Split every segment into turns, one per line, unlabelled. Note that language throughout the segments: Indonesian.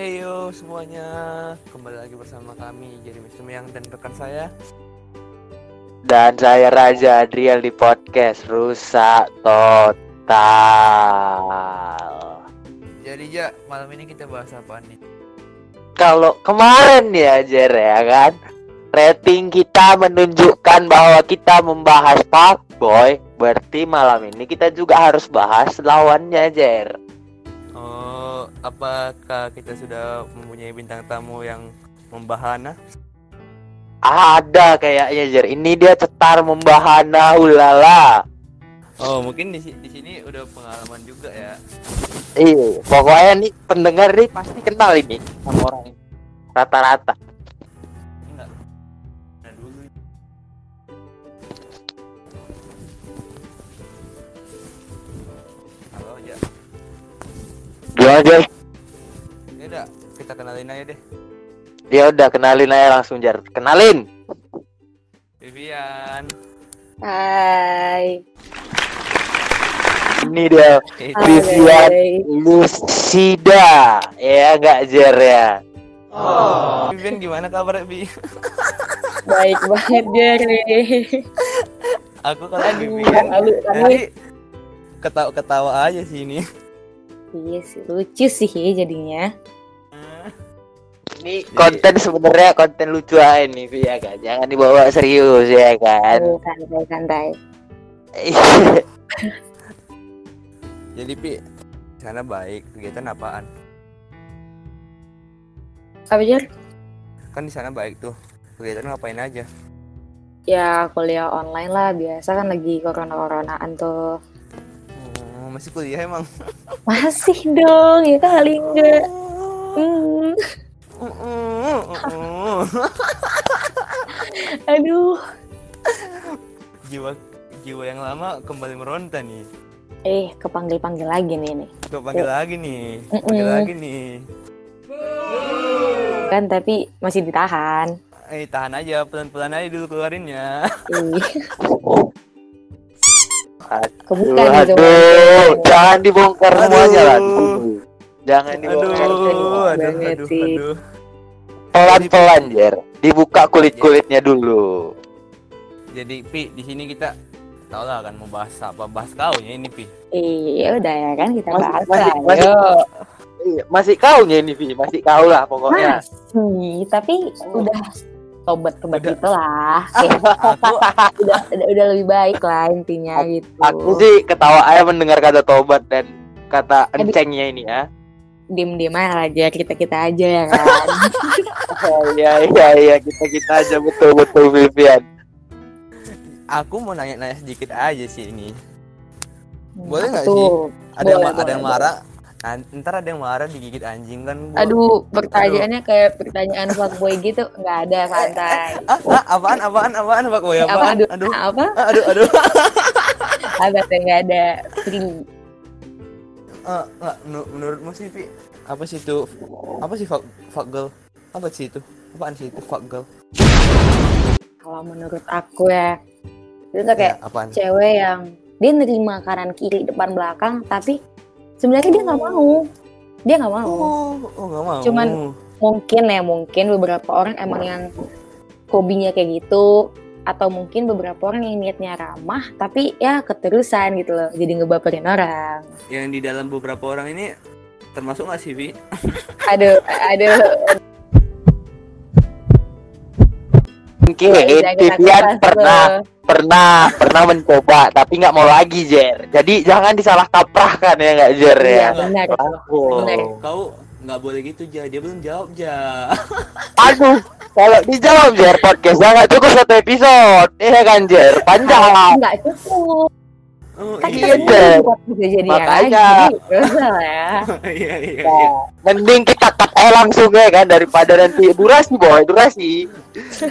Heyo semuanya, kembali lagi bersama kami jadi Mr. Yang dan rekan saya.
Dan saya Raja Adriel di podcast Rusak Total.
Jadi ja, malam ini kita bahas apa nih?
Kalau kemarin ya Jer ya kan, rating kita menunjukkan bahwa kita membahas fuckboy, berarti malam ini kita juga harus bahas lawannya Jer.
Apakah kita sudah mempunyai bintang tamu yang membahana?
Ada kayaknya Jer. Ini dia cetar membahana ulala.
Oh, mungkin di, di sini udah pengalaman juga ya.
Iya, pokoknya nih pendengar nih pasti kenal ini sama orang. Rata-rata. Gimana Jer?
Ya udah, kita kenalin aja deh.
Ya udah kenalin aja langsung Jer. Kenalin.
Vivian.
Hai.
Ini dia
Hai.
Vivian Lucida. Ya enggak Jer ya.
Vivian gimana kabar Bi?
Baik banget Jerry.
Aku kalau
Aduh,
Vivian jadi ketawa-ketawa aja sih ini.
Iya sih, lucu sih jadinya.
Ini konten sebenarnya konten lucu aja nih Vi, ya kan. Jangan dibawa serius ya kan.
Oh, santai-santai.
Jadi Pi, di sana baik, kegiatan apaan?
Apa Jer?
Kan di sana baik tuh. Kegiatan ngapain aja?
Ya kuliah online lah, biasa kan lagi corona-coronaan tuh.
Oh, masih kuliah emang.
Masih dong, ya kali enggak. Hmm. Aduh.
jiwa jiwa yang lama kembali meronta nih.
Eh, kepanggil-panggil lagi nih nih.
Gue panggil lagi nih, panggil lagi nih.
Kan tapi masih ditahan.
Eh tahan aja, pelan-pelan aja dulu keluarinnya.
Aduh,
kebuka nih
aduh,
semua.
jangan dibongkar
Aduh.
semuanya lah. Jangan
Aduh,
dibongkar.
aduh, aduh,
sih.
aduh.
Pelan-pelan Jer. Dibuka kulit-kulitnya dulu.
Jadi Pi, di sini kita tau lah kan mau bahas apa, bahas kau ya ini Pi.
Iya udah ya kan kita
Masih-
bahas
masih-
lah.
masih-
Yuk.
Iya, Masih kaunya ini Vi, masih kau lah pokoknya.
Masih, tapi udah tobat tobat gitu lah.
Aku
udah, udah udah lebih baik lah intinya gitu.
Aku sih ketawa aja mendengar kata tobat dan kata encengnya ini ya.
diem diem aja kita kita aja ya kan.
Oh, iya iya iya kita kita aja betul betul Vivian.
aku mau nanya-nanya sedikit aja sih ini. Boleh
Apa
nggak
tuh?
Ada yang,
Boleh,
ada yang
boleh,
Nah, ntar ada yang marah digigit anjing kan. gua-
Aduh, pertanyaannya kayak pertanyaan fuckboy gitu, nggak ada santai.
Ah, ah, apaan, apaan, apaan, Pak Boy,
Apa,
apaan?
aduh,
Aduh,
apa?
ah, aduh, aduh.
Ada nggak ada. Free.
Ah, nggak, menur- menurutmu sih, Pi, apa sih itu? Apa sih fuck, fuck girl? Apa sih itu? Apaan sih itu fuck girl?
Kalau menurut aku ya, itu tuh kayak
Ya, apaan?
cewek yang dia nerima kanan kiri depan belakang, tapi sebenarnya dia nggak mau. Dia nggak mau.
Oh, oh mau.
Cuman- mungkin ya mungkin beberapa orang emang yang hobinya kayak gitu atau mungkin beberapa orang yang niatnya ramah tapi ya keterusan gitu loh jadi ngebaperin orang
yang di dalam beberapa orang ini termasuk nggak sih, Pi?
aduh aduh
Mungkin Vivian
kupas
pernah
tuh.
Pernah pernah mencoba tapi nggak mau lagi Jer. Jadi jangan disalah kaprahkan ya nggak Jer
iya
ya.
benar
Oh.
Benar.
Kau nggak boleh gitu, Ja. Dia belum jawab, Ja.
Aduh, kalau dijawab Jer podcastnya nggak cukup satu episode, iya kan Jer? Panjang.
nggak cukup
Oh,
kan
iya,
buat bisa jadi
Makanya.
ya ya
iya, iya, iya.
mending kita cut aja langsung ya kan daripada nanti durasi boy durasi.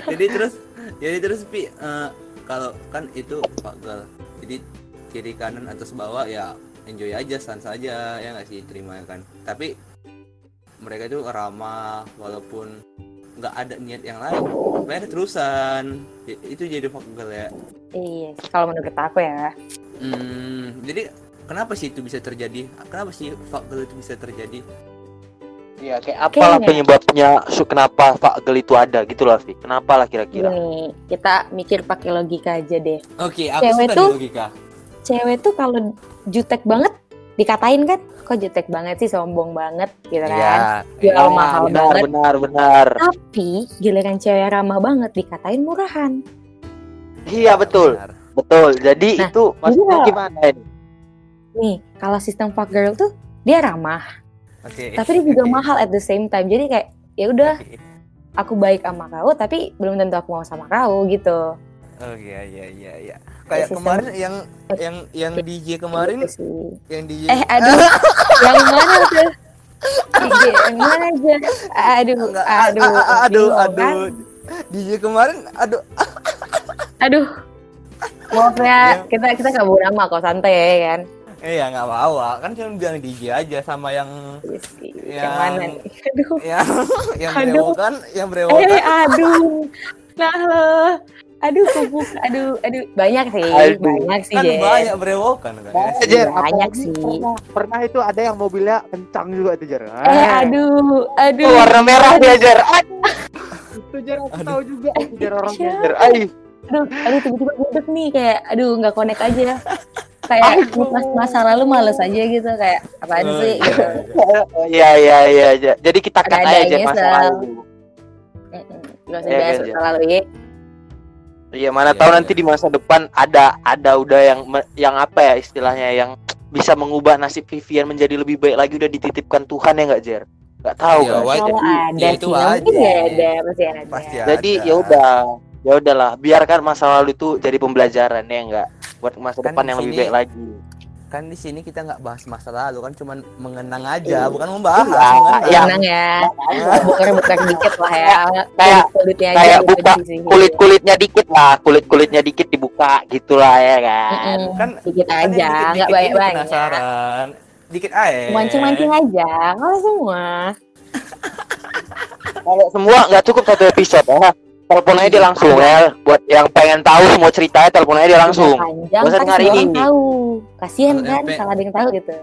jadi terus jadi terus pi eh, kalau kan itu girl jadi kiri kanan atas bawah ya enjoy aja sans aja ya nggak sih terima ya kan. Tapi mereka itu ramah walaupun nggak ada niat yang lain bayar terusan. Itu jadi girl ya.
Iya kalau menurut aku ya.
Hmm, jadi kenapa sih itu bisa terjadi? Kenapa sih girl itu bisa terjadi
Iya, kayak apalah
Kayaknya.
penyebabnya su kenapa Pak Gel itu ada gitu lah, Vi. Kenapa lah kira-kira?
Gini, kita mikir pakai logika aja deh.
Oke, aku
Cewek
suka
tuh-
di logika.
Cewek tuh kalau jutek banget dikatain kan, kok jutek banget sih, sombong banget gitu kan.
Iya.
Jual
iya.
mahal
benar,
banget.
benar, benar.
Tapi giliran cewek ramah banget dikatain murahan.
Iya, betul.
Benar.
Betul. Jadi
Nah,
itu maksudnya
iya.
gimana ini?
Nih, kalau sistem fuck girl tuh dia ramah,
Oke.
tapi dia juga mahal at the same time. Jadi kayak ya udah
Oke.
aku baik sama kau, tapi belum tentu aku mau sama kau gitu.
Oke, iya iya iya iya. Kayak
sistem-
kemarin yang yang yang DJ kemarin
Gitu
yang DJ
Eh, aduh, yang mana tuh? DJ, yang mana aja? Aduh,
Enggak,
aduh,
a- a- aduh,
bingung
aduh.
kan?
DJ kemarin aduh
aduh. Maaf ya, kita kita nggak bawa nama kok santai ya kan.
Eh ya nggak bawa kan cuma bilang DJ aja sama yang
Yes, Yang,
Yang-
mana nih? Aduh.
yang yang
Aduh.
berewokan yang berewokan
Eh, aduh. Nah, loh. Aduh, kubuk. Aduh, aduh. Banyak sih,
Aduh.
banyak sih,
kan
Jen.
banyak berewokan kan ya.
Banyak, Jer.
Banyak sih.
Pernah, pernah itu ada yang mobilnya kencang juga tuh Jar.
Eh, aduh, aduh.
Itu warna merah dia, Jar. Aduh,
Itu Jar aku tahu juga. Itu Jar orang?
Jar.
Aduh, aduh tiba-tiba budek nih kayak aduh nggak connect aja kayak pas masa lalu males aja gitu kayak apaan
Oh,
sih
iya,
gitu
iya.
Iya, iya, iya, iya. Jadi kita
Ada
cut aja masa lalu.
Nggak usah
Iya,
bahas
kan,
masa lalu ya
Iya, mana
Iya,
tahu
iya.
nanti di masa depan ada ada udah yang yang apa ya istilahnya yang bisa mengubah nasib Vivian menjadi lebih baik lagi udah dititipkan Tuhan ya nggak Jer? Nggak tahu
Iya,
kan?
kalau
Jadi,
ada
ya
sih
itu
mungkin
wajar.
ya ada pasti ada
Pasti
jadi
ada.
ya udah, ya udahlah, biarkan masa lalu itu jadi pembelajaran ya enggak buat masa
Kan
depan yang lebih
sini-
baik lagi.
kan di sini kita nggak bahas masa lalu kan cuman mengenang aja bukan membahas
Iya,
mengenang.
iya.
tenang ya bukar-bukar dikit lah ya
Kayak-
kulitnya aja
kayak
gitu
buka. Kulit kulitnya dikit lah, kulit kulitnya dikit dibuka gitulah ya kan.
Mm-mm.
kan
dikit
kan
aja nggak
ini
banyak-banyak
penasaran dikit aja
mancing-mancing aja kalau semua
Kalau semua nggak cukup satu episode ya. Telepon aja dia langsung ya. Buat yang pengen tahu semua ceritanya telepon aja dia langsung.
panjang kan
dengar
semua
ini.
tahu kasihan kan
MP.
salah ada yang tahu gitu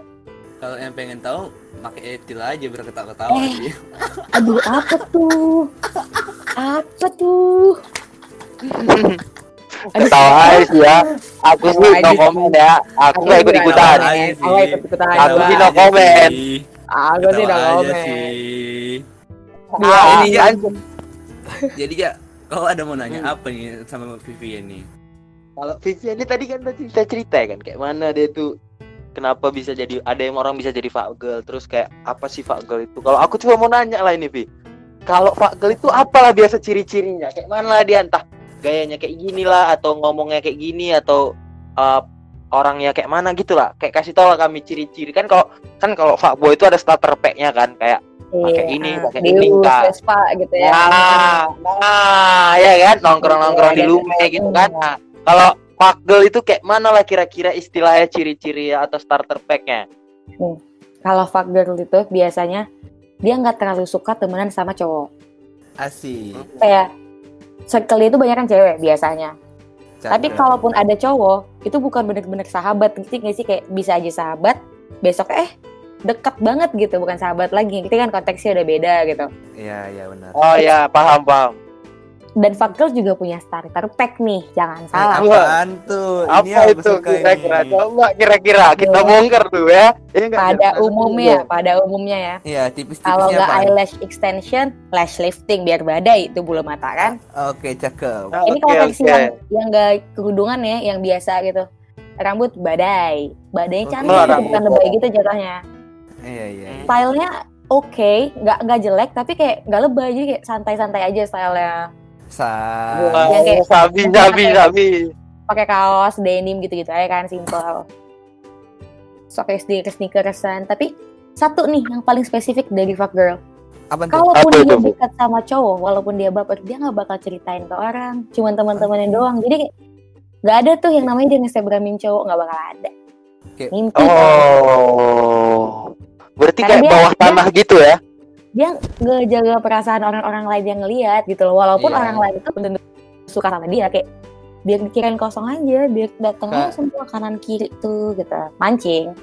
kalau yang pengen tahu pakai etil aja biar ketawa-ketawa
Eh.
sih.
aduh apa tuh apa tuh
Tahu aja sih ya. Aku sih no comment ya. Aku nggak ikut ikutan.
Aja.
Aku ikut ikutan
Aku
aja.
sih no comment.
Aku sih
Ketawa aja
komen.
sih.
Dua
Ah,
ini kan.
Jadi ya, kau ada mau nanya apa nih sama Vivian nih?
Kalau Vivian ini tadi kan udah cerita-cerita ya kan kayak mana dia tuh kenapa bisa jadi ada yang orang bisa jadi fuck girl terus kayak apa sih fuck girl itu? Kalau aku cuma mau nanya lah ini Vi. Kalau fuck girl itu apalah biasa ciri-cirinya? Kayak mana lah dia entah gayanya kayak gini lah atau ngomongnya kayak gini atau uh, orangnya kayak mana gitu lah kayak kasih tau lah kami ciri-ciri kan kalau kan kalau fuckboy itu ada starter pack-nya kan kayak Pakai ini, pakai ini, Kak.
Vespa gitu ya
Nah, nah, ya kan nongkrong-nongkrong di lume gitu kan. Nah, kalau girl itu kayak mana lah kira-kira istilahnya ciri-ciri atau starter pack-nya?
kalau fuck girl itu biasanya dia nggak terlalu suka temenan sama cowok
Asik.
kayak circle itu banyak kan cewek biasanya tapi
Cakep.
kalaupun ada cowok itu bukan bener-bener sahabat ngerti nggak sih kayak bisa aja sahabat besok eh dekat banget gitu bukan sahabat lagi kita kan konteksnya udah beda gitu
Iya, iya benar.
Oh ya, paham paham.
Dan fuck girl juga punya starter pack nih jangan salah
apaan tuh? Ini
Apa
aku
itu kira-kira?
ini.
Coba kira-kira kita
Iya.
bongkar tuh ya. Iya nggak,
pada umumnya pada umumnya ya
Iya,
kalau
tipis-tipisnya
nggak
apa?
eyelash extension lash lifting biar badai itu bulu mata kan
Oke, cakep.
Ah,
ini kalau versi
oke.
yang yang nggak kerudungan ya yang biasa gitu rambut badai badai
Oh,
cantik
oh,
gitu, bukan lebay gitu jatuhnya
Iya, iya. iya.
stylenya oke nggak nggak jelek tapi kayak nggak lebay jadi kayak santai-santai aja stylenya
Sa
Wah,
Yang kayak-
sabi sabi sabi.
pakai kaos denim gitu-gitu aja kan simple sok sneaker sneakersan. Tapi satu nih yang paling spesifik dari fuck girl.
Apa
kalaupun
Apa
dia
itu,
dekat sama cowok walaupun dia baper dia nggak bakal ceritain ke orang. Cuman teman-temannya doang. Jadi nggak ada tuh yang namanya dia nge-instagramin cowok nggak bakal ada.
Oke.
mimpi.
Oh. Berarti
Karena
kayak
dia-
bawah
dia-
tanah gitu ya?
Dia nggak jaga perasaan orang-orang lain yang ngelihat gitu loh walaupun
Iya.
orang lain itu belum tentu suka sama dia kayak biar dikirain kosong aja biar datang
Kak.
aja semua kanan kiri tuh gitu mancing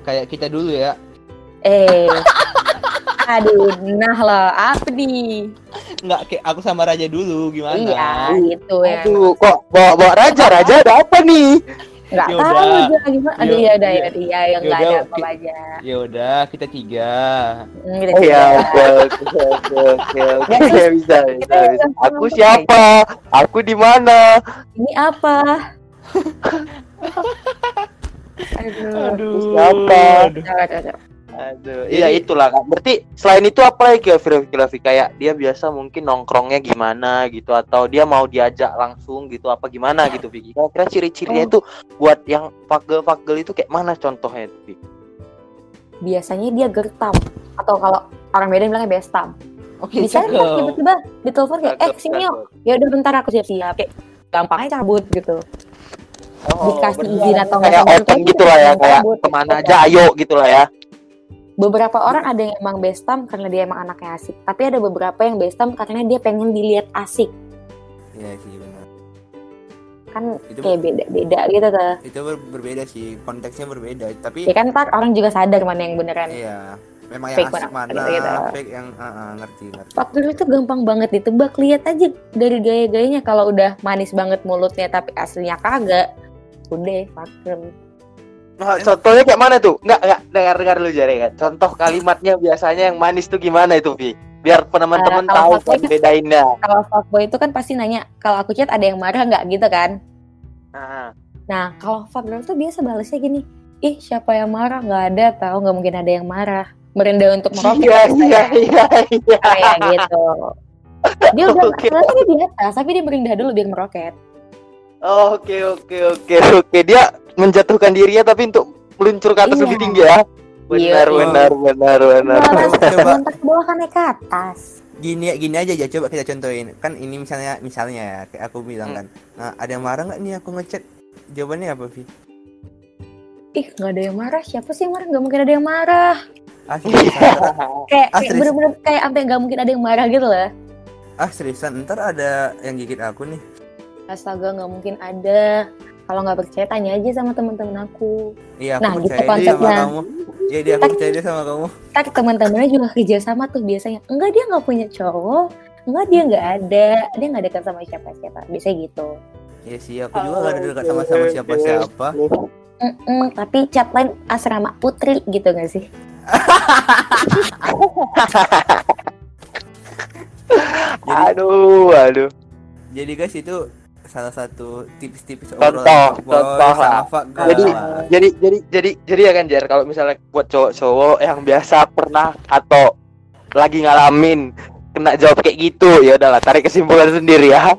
Kayak kita dulu ya.
eh Aduh, nah loh, apa nih?
Nggak kayak aku sama Raja dulu gimana?
Iya, gitu ya.
Aduh, kok bawa bawa raja raja ada apa nih?
Nggak
Yaudah.
tahu juga gimana. Aduh,
Yuk,
ya udah ya,
iya.
iya yang nggak
Yaudah,
ada apa aja.
Ya udah, kita tiga.
Hmm, kita
Oh ya, oke oke oke oke
Ya,
bisa bisa. bisa. Aku siapa? Aku di mana?
Ini apa? Aduh.
Aduh.
Siapa?
aduh.
Aduh, iya itulah kan. Berarti selain itu apa lagi ya Firfi? kayak dia biasa mungkin nongkrongnya gimana gitu atau dia mau diajak langsung gitu apa gimana gitu Vicky? Kira-kira ciri-cirinya
Oh.
itu buat yang fagel-fagel itu kayak mana contohnya itu Vicky?
Biasanya dia gertam atau kalau orang Medan bilangnya bestam.
Oke,
Bisa tiba-tiba ditelepon kayak, eh sini yuk. Ya udah bentar aku siap-siap. Kayak gampangnya cabut gitu. Dikasih
bener.
izin atau nggak
kayak gitu lah ya
cabut,
kayak ke
mana
aja ayo gitu lah ya.
Beberapa orang ada yang emang bestam karena dia emang anaknya asik. Tapi ada beberapa yang bestam karena dia pengen dilihat asik.
Iya sih benar.
Kan
Itu
kayak beda-beda gitu tuh.
itu ber- berbeda sih, konteksnya berbeda. Tapi
Ya kan ntar orang juga sadar mana yang beneran.
iya, memang
Fake
yang asik
mana,
mana,
gitu.
fake yang ah, ah, ngerti ngerti.
Faktor itu gampang banget ditebak. Lihat aja dari gaya-gayanya kalau udah manis banget mulutnya tapi aslinya kagak. Udah, faktor.
Nah, contohnya kayak mana tuh? Enggak, enggak dengar dengar lu jare kan. Contoh kalimatnya biasanya yang manis tuh gimana itu, Vi? Biar teman-teman
Nah,
tahu kan bedainnya.
Kalau fuckboy itu kan pasti nanya, kalau aku chat ada yang marah nggak gitu kan?
Nah,
Nah, kalau fuckgirl tuh biasa balesnya gini, ih siapa yang marah? Nggak ada, tahu nggak mungkin ada yang marah. Merendah untuk meroket.
iya iya iya iya.
Kayak gitu. Dia udah okay. dia di atas, tapi dia merendah dulu biar meroket.
Oke oke oke oke dia menjatuhkan dirinya tapi untuk meluncur ke atas
Iya.
lebih tinggi ya. Benar
Iya.
benar benar benar.
Balas
Coba.
bawah kan naik ke atas.
Gini gini aja aja coba kita contohin. Kan ini misalnya misalnya ya kayak aku bilang
Hmm.
kan. Nah, ada yang marah nggak nih aku ngechat? Jawabannya apa, Vi?
Ih nggak ada yang marah, siapa sih yang marah? Nggak mungkin ada yang marah.
Ah, seriusan,
Kayak,
Ah,
kayak
serius?
bener-bener kayak sampai nggak mungkin ada yang marah gitu lah.
ah seriusan, ntar ada yang gigit aku nih.
Astaga nggak mungkin ada. Kalau nggak percaya tanya aja sama teman-teman aku.
Iya, aku
Nah, gitu
percaya deh sama
konsepnya.
kamu. Jadi aku percaya deh sama kamu.
Ntar teman-temannya juga kerja sama tuh biasanya. Enggak dia nggak punya cowok. Enggak dia nggak ada. Dia nggak dekat sama siapa-siapa. Biasanya gitu.
Iya sih, aku juga gak ada dekat sama sama siapa-siapa.
Mm-mm, tapi chat lain asrama putri gitu gak sih?
aduh aduh.
Jadi guys itu salah satu tips-tips
Contoh, contoh lah. Jadi jadi jadi jadi jadi ya kan Jar kalau misalnya buat cowok-cowok yang biasa pernah atau lagi ngalamin kena jawab kayak gitu ya udahlah tarik kesimpulan sendiri ya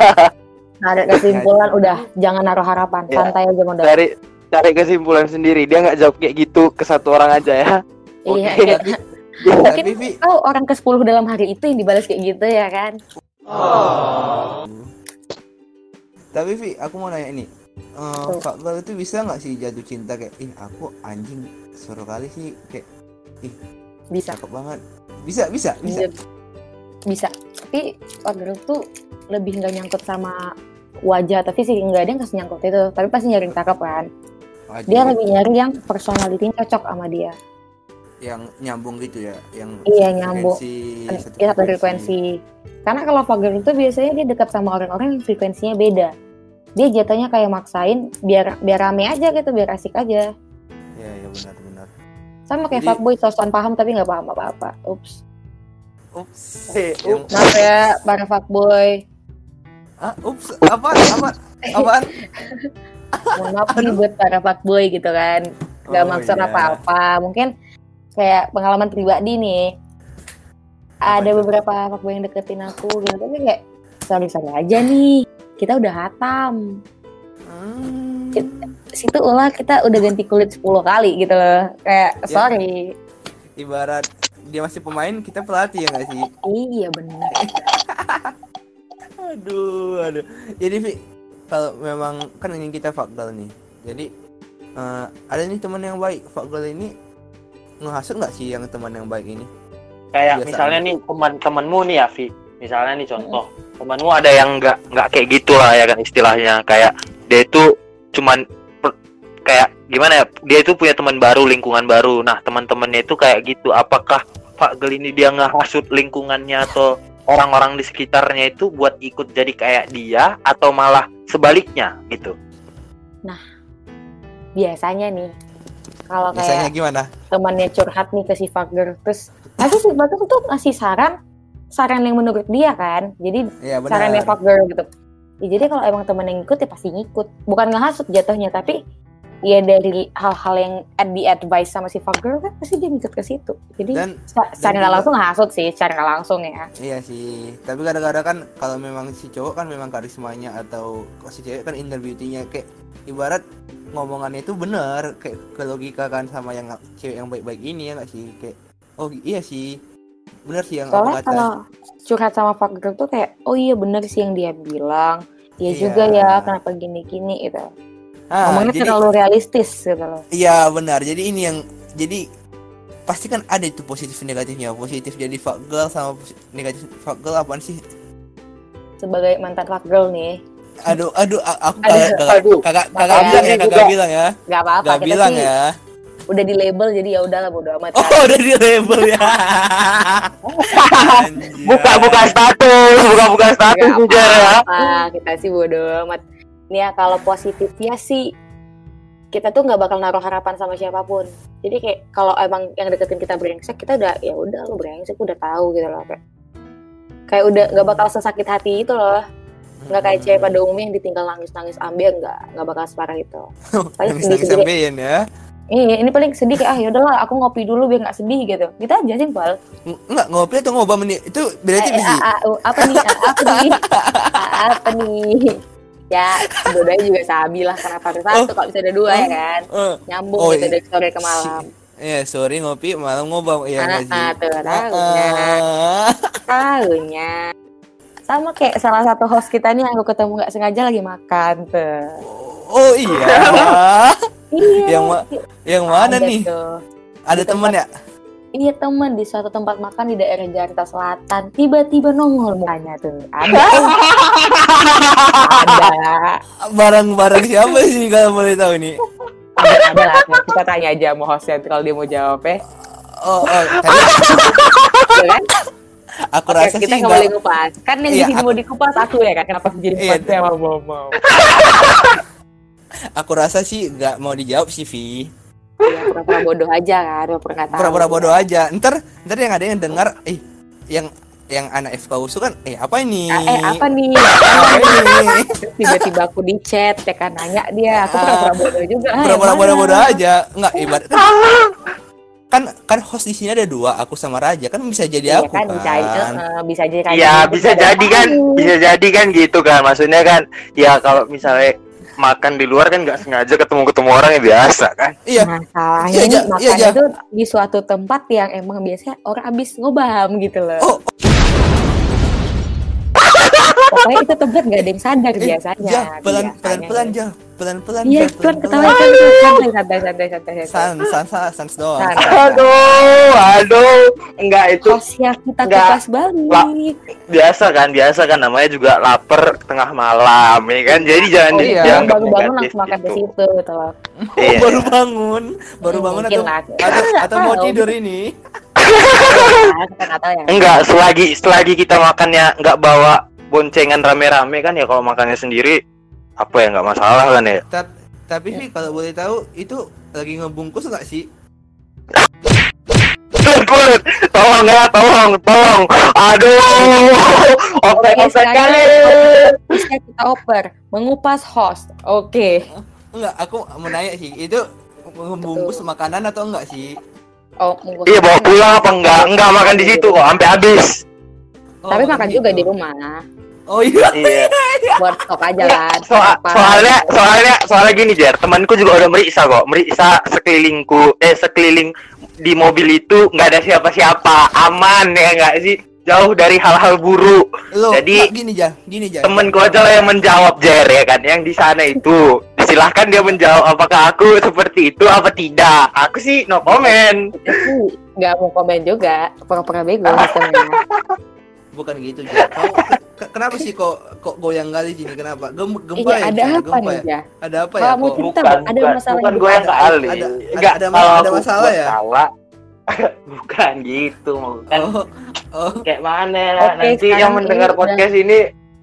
ada kesimpulan udah jangan naruh harapan,
Ya.
santai aja modal.
tarik tarik kesimpulan sendiri dia nggak jawab kayak gitu ke satu orang aja ya
Iya,
Oke.
iya.
Tapi,
Mungkin
tapi
oh orang ke-10 dalam hari itu yang dibalas kayak gitu ya kan?
Tapi Vi, aku mau nanya ini. Eh,
Tuh.
fuckgirl itu bisa nggak sih jatuh cinta kayak, ih aku anjing seru kali sih kayak
Bisa.
cakep banget. Bisa, bisa, bisa.
Bisa. Bisa. Tapi Fuckgirl tuh lebih nggak nyangkut sama wajah tapi sih nggak ada yang kasih nyangkut itu tapi pasti nyari yang cakep kan
Wajib.
dia lebih nyari yang personality cocok sama dia
yang nyambung gitu ya, yang
Iya, nyambung.
frekuensi, satu
ya frekuensi karena kalau Fuckgirl itu biasanya dia dekat sama orang-orang yang frekuensinya beda dia jatuhnya kayak maksain biar biar rame aja gitu biar asik aja
Iya, iya benar-benar.
sama kayak
Jadi-
fuckboy sosokan paham tapi nggak paham apa-apa ups
Ups.
Eh,
Yang-
maaf ya para fuckboy
ah, ups, apa? Apa? Apaan?
mohon maaf nih buat para fuckboy gitu kan nggak
Oh,
maksud
iya.
apa-apa mungkin kayak pengalaman pribadi nih
Apa
ada
itu?
beberapa fuckboy yang deketin aku gitu tapi kayak sorry sorry aja nih kita udah hatam
Hmm.
situ ulah kita udah ganti kulit 10 kali gitu loh kayak
Ya.
sorry
Ibarat dia masih pemain, kita pelatih ya nggak sih?
iya bener
Aduh, aduh. Jadi Vi, kalau memang kan ingin kita fuckgirl nih. Jadi eh, ada nih teman yang baik. Fuckgirl ini ngehasut nggak sih yang teman yang baik ini?
kayak
Biasa
misalnya nih teman-temanmu nih ya Vi misalnya nih contoh temanmu ada yang nggak nggak kayak gitu lah ya kan istilahnya kayak dia itu cuman per- kayak gimana ya dia itu punya teman baru lingkungan baru nah teman-temannya itu kayak gitu apakah Pak Gel ini dia ngehasut lingkungannya atau orang-orang di sekitarnya itu buat ikut jadi kayak dia atau malah sebaliknya gitu.
biasanya nih kalau
Biasanya
kayak
gimana?
temannya curhat nih ke si fucker terus pasti si fucker tuh ngasih saran saran yang menurut dia kan. Jadi
Iya benar.
sarannya fucker gitu. Ya, jadi kalau emang temen yang ngikut ya pasti ngikut. Bukan ngehasut jatuhnya tapi ya dari hal-hal yang ad di advice sama si fucker kan pasti dia ngikut ke situ. Jadi
Dan
secara
dan
nggak langsung ngehasut sih secara nggak langsung ya.
Iya sih, tapi kadang-kadang kan kalau memang si cowok kan memang karismanya atau si cewek kan inner beauty-nya. Kayak ibarat ngomongannya itu bener kayak ke logika kan sama yang cewek yang baik-baik ini ya nggak sih? Kayak oh iya sih bener sih yang
soalnya
kata?
kalau curhat sama fucker tuh kayak oh iya bener sih yang dia bilang. Ya
Iya.
juga ya kenapa gini-gini gitu.
Ah,
ngomongnya
jadi
terlalu realistis gitu loh.
Iya benar. Jadi ini yang jadi pasti kan ada itu positif negatifnya. Positif jadi fuck girl sama negatif fuck girl apaan sih?
Sebagai mantan fuck girl nih.
Aduh aduh aku
Aduh,
kagak kagak
aduh.
bilang ya kagak bilang ya.
Nggak apa-apa kita
bilang
sih
ya
udah di label jadi ya udahlah bodo amat.
Oh
kan.
udah di label ya. Anjir.
Buka-buka status, buka-buka status
Nggak
Jar ya.
kita sih bodo amat. Nih ya kalau positifnya sih kita tuh nggak bakal naruh harapan sama siapa pun. Jadi kayak kalau emang yang deketin kita brengsek kita udah ya udah lu brengsek udah tahu gitu loh kayak. Kayak udah nggak bakal sesakit hati itu loh. Nggak kayak cewek pada umumnya yang ditinggal nangis nangis ambil nggak nggak bakal separah itu. Paling
nangis
sedih
nangis
sedih
sampein ya
Iya, ini paling sedih kayak ah yaudahlah aku ngopi dulu biar nggak sedih gitu. Kita aja simpel.
Ng- enggak ngopi atau ngobam ini itu berarti
Eh, eh,
bisa
ah, ah, oh, apa nih? Ah, apa nih? Ah, apa nih? Ya, dua-duanya juga sabi lah kenapa harus satu kalau bisa ada dua ya kan?
Eh,
Nyambung
Oh,
gitu
iya.
dari sore ke malam.
Iya, sorry ngopi malam ngobam
Ah,
iya nggak sih?
ah, tuh,
Ah,
tahunya.
ah.
Tahunya. Sama kayak salah satu host kita nih aku ketemu nggak sengaja lagi makan tuh.
Oh iya.
Iya.
yang ma- yang mana
ada
nih?
tuh.
Ada teman ya?
Iya teman di suatu tempat makan di daerah Jakarta Selatan tiba-tiba nongol mukanya tuh ada ada
Barang-barang siapa sih kalau boleh tahu nih?
ada ada lah kita tanya aja mau hostnya kalau dia mau jawab ya
Oh, oh tadi
Ya kan?
aku
Oke,
rasa
kita
sih
nggak boleh ngupas kan yang
Iya,
di sini
aku-
mau dikupas aku ya kan kenapa jadi
Iya.
sama mau mau
Aku rasa sih nggak mau dijawab sih Vi.
ya pura-pura bodoh aja kan pura-pura nggak tahu
Pura-pura bodoh aja. Ntar ntar yang ada yang dengar, eh yang yang anak FK USU kan, eh apa ini?
Ah, eh apa nih tiba-tiba aku di chat ya kan nanya dia aku
Ah.
pura-pura bodoh juga Ah,
Pura-pura
mana?
aja. Enggak ibarat kan kan host di sini ada dua, aku sama Raja kan bisa jadi
Iya
aku
kan,
kan.
bisa aja eh, bisa aja kayak
Iya,
gitu.
bisa jadi kan, bisa jadi kan gitu kan. Maksudnya kan, ya kalau misalnya makan di luar kan nggak sengaja ketemu-ketemu orang ya biasa kan.
Iya.
Masalahnya
Iya. Iya,
makan
Ja.
itu di suatu tempat yang emang biasanya orang habis ngobam gitu loh.
Oh.
Pokoknya itu tempat nggak ada yang sadar
Eh,
biasanya.
Ja, pelan
biasanya.
pelan pelan ja, pelan pelan.
Iya, cuman ketawa
pelan.
kan santai santai santai santai.
San san san sans doang.
San.
Aduh, aduh, enggak itu
Hostnya kita
Nggak.
kupas balik.
biasa kan, biasa kan namanya juga lapar tengah malam ya kan. Jadi jangan
Oh,
di-
iya.
dianggap
baru bangun langsung makan ke
gitu.
situ gitu loh.
Oh,
Iya.
baru bangun, baru bangun
Mungkin
atau
lah.
atau, atau mau tidur ini.
Ya.
Enggak, selagi selagi kita makannya nggak bawa boncengan rame-rame kan ya kalau makannya sendiri apa ya nggak masalah kan ya.
Ta- tapi Vi kalau boleh tahu itu lagi ngebungkus nggak sih?
Kulit, tolong ya, tolong, tolong. Aduh,
Oke, sekarang
kali.
bisa kita oper mengupas host. Oke.
Enggak, aku mau nanya sih, itu ngebungkus makanan atau enggak sih?
Oh,
Iya bawa pulang apa enggak? Enggak makan di situ kok, sampai habis.
Oh,
Tapi makan juga
gitu.
di rumah.
Oh iya.
Iya.
Buat stok aja kan.
Soal,
Apa?
soalnya soalnya soalnya gini Jer, temanku juga udah meriksa kok, meriksa sekelilingku, eh sekeliling di mobil itu nggak ada siapa-siapa, aman ya nggak sih? Jauh dari hal-hal buruk.
Lo,
Jadi-
gini ja, gini ja.
Temenku aja lah yang menjawab Jer ya kan, yang di sana itu. Silahkan dia menjawab apakah aku seperti itu apa tidak. Aku sih no comment.
Nggak mau komen juga. Pura-pura bego.
Bukan gitu. Kau ke- kenapa sih kok kok goyang kali sini? Kenapa? Gem, gempa
Iya,
ya?
ada apa
Gempa
nih
ya?
ya?
Ada apa ya?
Cerita, Bang, ada masalah
bukan
yang
gue yang
ada-
kali.
ada-
Enggak,
ada-
kalau
ada
aku
masalah ya?
salah, bukan gitu bukan
Oh, oh,
kayak mana nanti yang mendengar
ini
podcast ini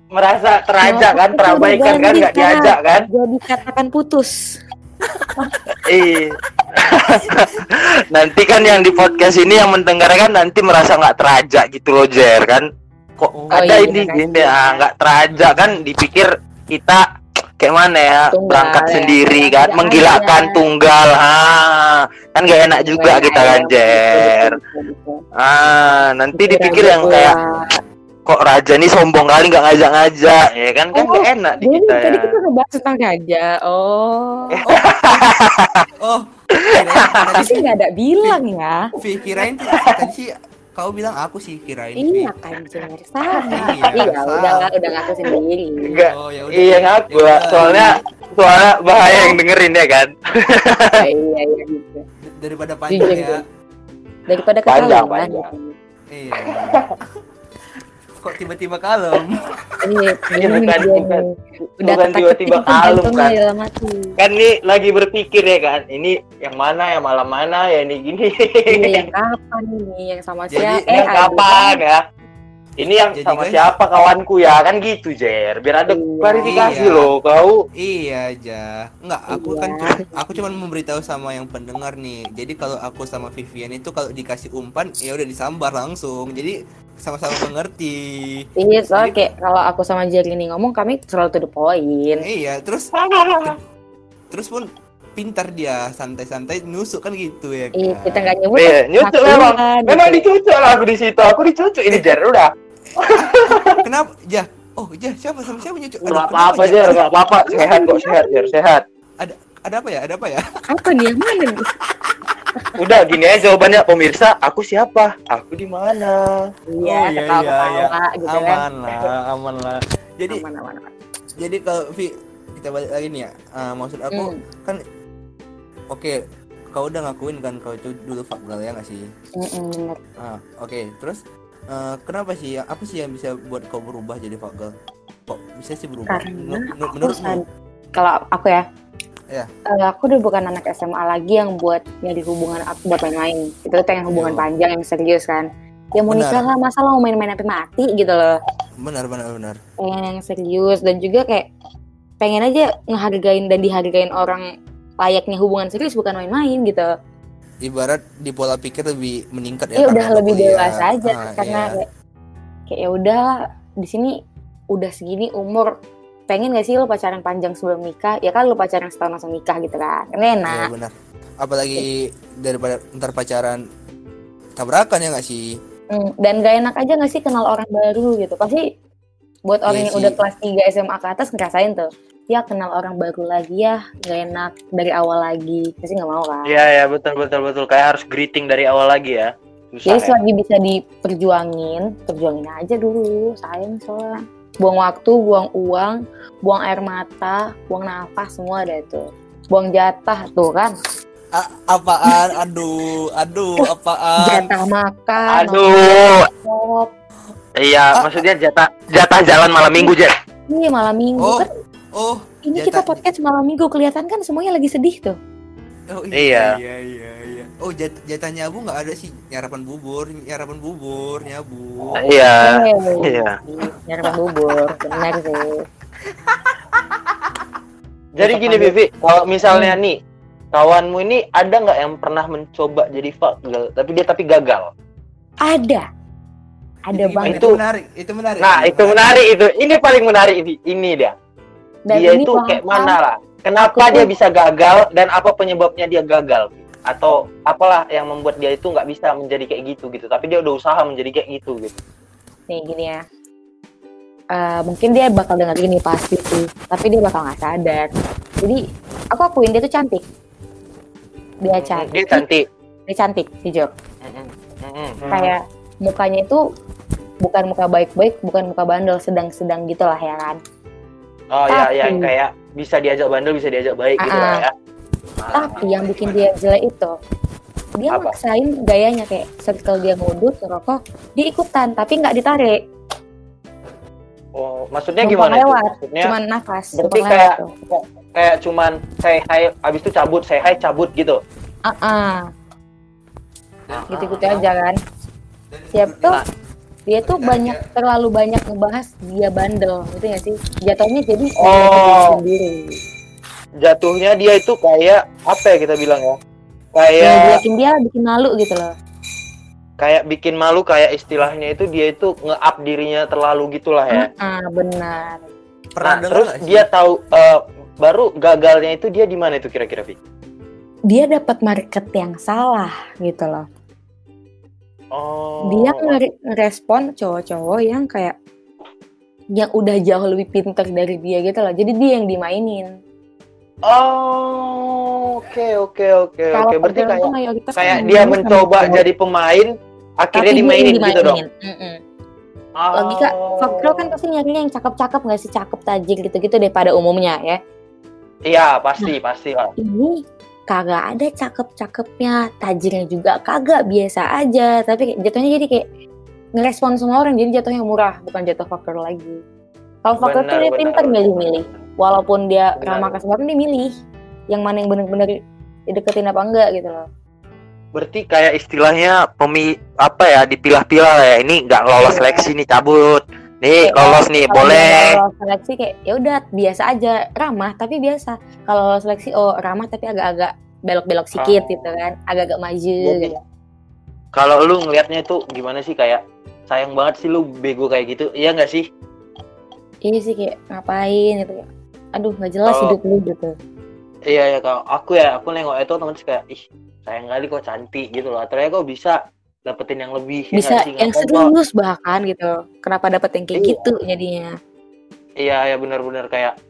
merasa terajak
Oh,
kan terabaikan kan nggak diajak kan
Jadi katakan putus.
Iya. nanti kan yang di podcast ini yang mendengarkan nanti merasa nggak terajak gitu loh Jer kan. Kok
Oh,
ada
iya,
ini gini ah, nggak terajak kan dipikir kita kayak mana ya
Tunggal,
berangkat
ya.
sendiri kan
aja.
menggilakkan tunggal ah kan gak enak juga kita kan
ya,
Jer
betul, betul, betul.
ah nanti dipikir yang kayak kok raja nih sombong kali nggak ngajak-ngajak ya kan kan
Oh,
gak enak di kita
tadi
ya
kita ngebahas tentang raja. Oh.
oh. Tadi
Tapi
sih,
nggak ada bilang ya.
Tadi sih kau bilang aku sih kirain.
Iya kan Jer. Sama.
Iya,
Iya, udah udah ngaku sendiri.
enggak
Oh, ya udah.
iya ngaku
Ya
lah. soalnya soalnya bahaya yang dengerin ya kan
Oh, iya iya gitu.
daripada panjang ya.
Daripada
Panjang,
ketahuan.
panjang.
Iya. Kok tiba-tiba kalem?
Iya,
Iya,
bingung
bukan,
dia
bukan.
Udah
Bukan tiba-tiba kalem,
jantungnya
kan. kan nih lagi berpikir ya kan ini yang mana yang malam mana ya ini gini
Iya, yang kapan ini? Yang sama siapa?
yang
ada
kapan ya ini yang
Jadi,
sama
guys-
siapa kawanku ya kan gitu Jer biar ada
Iya.
klarifikasi
Iya.
loh kau
Iya aja. Enggak, aku
Iya.
kan cuma aku cuma memberitahu sama yang pendengar nih. Jadi kalau aku sama Vivian itu kalau dikasih umpan ya udah disambar langsung. Jadi sama-sama mengerti.
Iya, soalnya kayak kalau aku sama Jerry ini ngomong, kami selalu to the point.
Iya, terus terus pun pintar dia santai-santai nusuk kan gitu ya.
Iya,
kan?
kita nggak nyebut.
Iya,
ngakuin
memang.
kan,
memang
gitu.
dicucuk lah aku di situ aku dicucuk ini Jer udah
Kenapa? Ja. Oh, ja, siapa sama siapa nyucuk?
Nggak
kenapa,
apa-apa
Ja?
Jer nggak apa-apa sehat kok sehat Jer sehat
Ada apa ya? Ada apa ya?
Apa nih yang mana nih?
udah gini aja jawabannya pemirsa aku siapa aku di mana
Iya,
Oh, iya,
ketawa-ketawa gitu kan.
Aman lah, aman lah. Jadi
Aman, aman, aman.
jadi kalau Vi kita balik lagi nih ya. eh, maksud aku
Hmm.
kan oke kau udah ngakuin kan kau itu dulu fakgal ya nggak sih
bener.
ah oke terus eh, kenapa sih ya apa sih yang bisa buat kau berubah jadi fakgal kok bisa sih berubah
Karena
Menur- menurutmu
kalau aku ya,
Iya.
eh, aku udah bukan anak SMA lagi yang buat nyari hubungan aku buat main-main. Itu tuh pengen hubungan
Yo.
panjang yang serius kan. Ya mau
Benar.
nikah lah, masa lo mau main-main sampai mati gitu loh.
benar benar benar
Pengen yang serius dan juga kayak pengen aja ngehargain dan dihargain orang layaknya hubungan serius bukan main-main gitu.
ibarat di pola pikir lebih meningkat ya
Iya udah lebih
kuliah.
dewasa aja
Ah,
karena
iya.
kayak kayak ya udah di sini udah segini umur pengen gak sih lo pacaran panjang sebelum nikah ya kan lo pacaran setahun langsung nikah gitu kan kan
Iya,
enak
benar apalagi daripada ntar pacaran tabrakan ya nggak sih
Hmm, dan gak enak aja gak sih kenal orang baru gitu pasti buat orang
Iya
yang
sih.
udah kelas 3 SMA ke atas ngerasain tuh ya kenal orang baru lagi ya. Gak enak dari awal lagi. Pasti nggak mau kan?
Iya ya betul betul betul. Kayak harus greeting dari awal lagi ya. Susah
jadi
ya.
selagi bisa diperjuangin perjuangin aja dulu. Sayang soalnya. Buang waktu buang uang buang air mata buang nafas semua ada itu. Buang jatah tuh kan?
A- apaan? Aduh aduh apaan?
jatah makan
Aduh.
nongkrong,
Iya,
Ah.
maksudnya jatah jatah jalan malam minggu Jer.
iya malam minggu
oh.
kan
oh
ini
jatah-
kita podcast malam minggu kelihatan kan semuanya lagi sedih tuh
Oh
Iya.
iya iya iya. Oh jat jatah nyabu nggak ada sih nyarapan bubur, nyarapan bubur, nyabu.
Iya. Iya.
nyarapan bubur benar sih
Jadi gini Vivi, kalau misalnya nih kawanmu ini ada nggak yang pernah mencoba jadi fuck girl, tapi dia tapi gagal?
ada ada
Itu-
banget
Itu menarik, itu menarik.
Nah itu menarik itu, ini paling menarik ini, ini dia.
Dan
dia itu kayak mana lah? Kenapa
Aku
dia bisa gagal dan apa penyebabnya dia gagal? Atau apalah yang membuat dia itu nggak bisa menjadi kayak gitu gitu, tapi dia udah usaha menjadi kayak gitu gitu.
nih gini ya Eh, mungkin dia bakal denger ini pasti sih tapi dia bakal nggak sadar jadi aku akuin dia tuh cantik dia cantik
Dia cantik.
dia cantik
Mm-mm. Mm-mm.
kayak mukanya itu bukan muka baik-baik bukan muka bandel sedang-sedang gitu lah ya kan
Oh iya
Tapi-
kayak bisa diajak bandel bisa diajak baik gitu
Ah,
lah ya.
tapi yang bikin dia jelek itu dia
Apa?
maksain gayanya kayak circle dia ngudut ngerokok dia ikutan tapi nggak ditarik
Oh, maksudnya
Numpang
gimana itu?
lewat,
Maksudnya
cuman nafas
berarti kayak- kayak cuman say hi abis itu cabut say hi cabut gitu.
Ah, ah. gitu-gitu aja kan siap tuh dia tuh banyak terlalu banyak ngebahas dia bandel gitu gak sih jatuhnya jadi
Oh.
sendiri
Jatuhnya dia itu kayak apa ya kita bilang ya? Kayak
bikin dia bikin malu gitu loh
kayak bikin malu kayak istilahnya itu dia itu nge-up dirinya terlalu gitulah ya.
ah benar
Pernah
Nah,
dengar
terus dia tahu eh, baru gagalnya itu dia di mana itu kira-kira, Vi?
dia dapat market yang salah gitu loh
Oh.
dia ngere- ngerespon cowok-cowok yang kayak yang udah jauh lebih pinter dari dia gitu loh jadi dia yang dimainin
Oh, oke oke oke oke. Berarti kayak kayak dia mencoba jadi pemain, akhirnya
yang
dimainin gitu dong.
Mm-mm. logika Fagel kan pasti nyarinya yang cakep-cakep nggak sih cakep tajir gitu-gitu daripada umumnya ya
Iya, pasti pasti lah.
ini kagak ada cakep-cakepnya tajirnya juga kagak biasa aja tapi jatuhnya jadi kayak ngerespon semua orang jadi jatuhnya murah bukan jatuh faktor lagi kalau faktor tuh dia pinter
benar.
milih-milih walaupun dia
Benar.
ramah ke semua orang dia milih yang mana yang bener-bener dideketin apa enggak gitu loh
Berarti kayak istilahnya pemi apa ya dipilah-pilah lah ya. Ini nggak lolos
Iya.
seleksi nih cabut. Nih lolos nih
Kalau
boleh.
lolos seleksi kayak ya udah biasa aja ramah tapi biasa kalau seleksi oh ramah tapi agak-agak belok-belok
Oh.
sedikit gitu kan agak-agak maju
Jadi,
gitu
Kalau lu ngelihatnya itu gimana sih kayak sayang banget sih lu bego kayak gitu. Iya nggak sih?
iya sih kayak ngapain gitu aduh nggak jelas
Kalau-
hidup lu gitu
Iya ya kalau aku ya aku nengok itu temen kayak ih sayang kali kok cantik gitu loh. Ternyata kok bisa dapetin yang lebih ya
bisa
nggak sih?
yang serius bahkan gitu kenapa dapet yang kayak
Iya.
gitu jadinya
Iya ya benar-benar kayak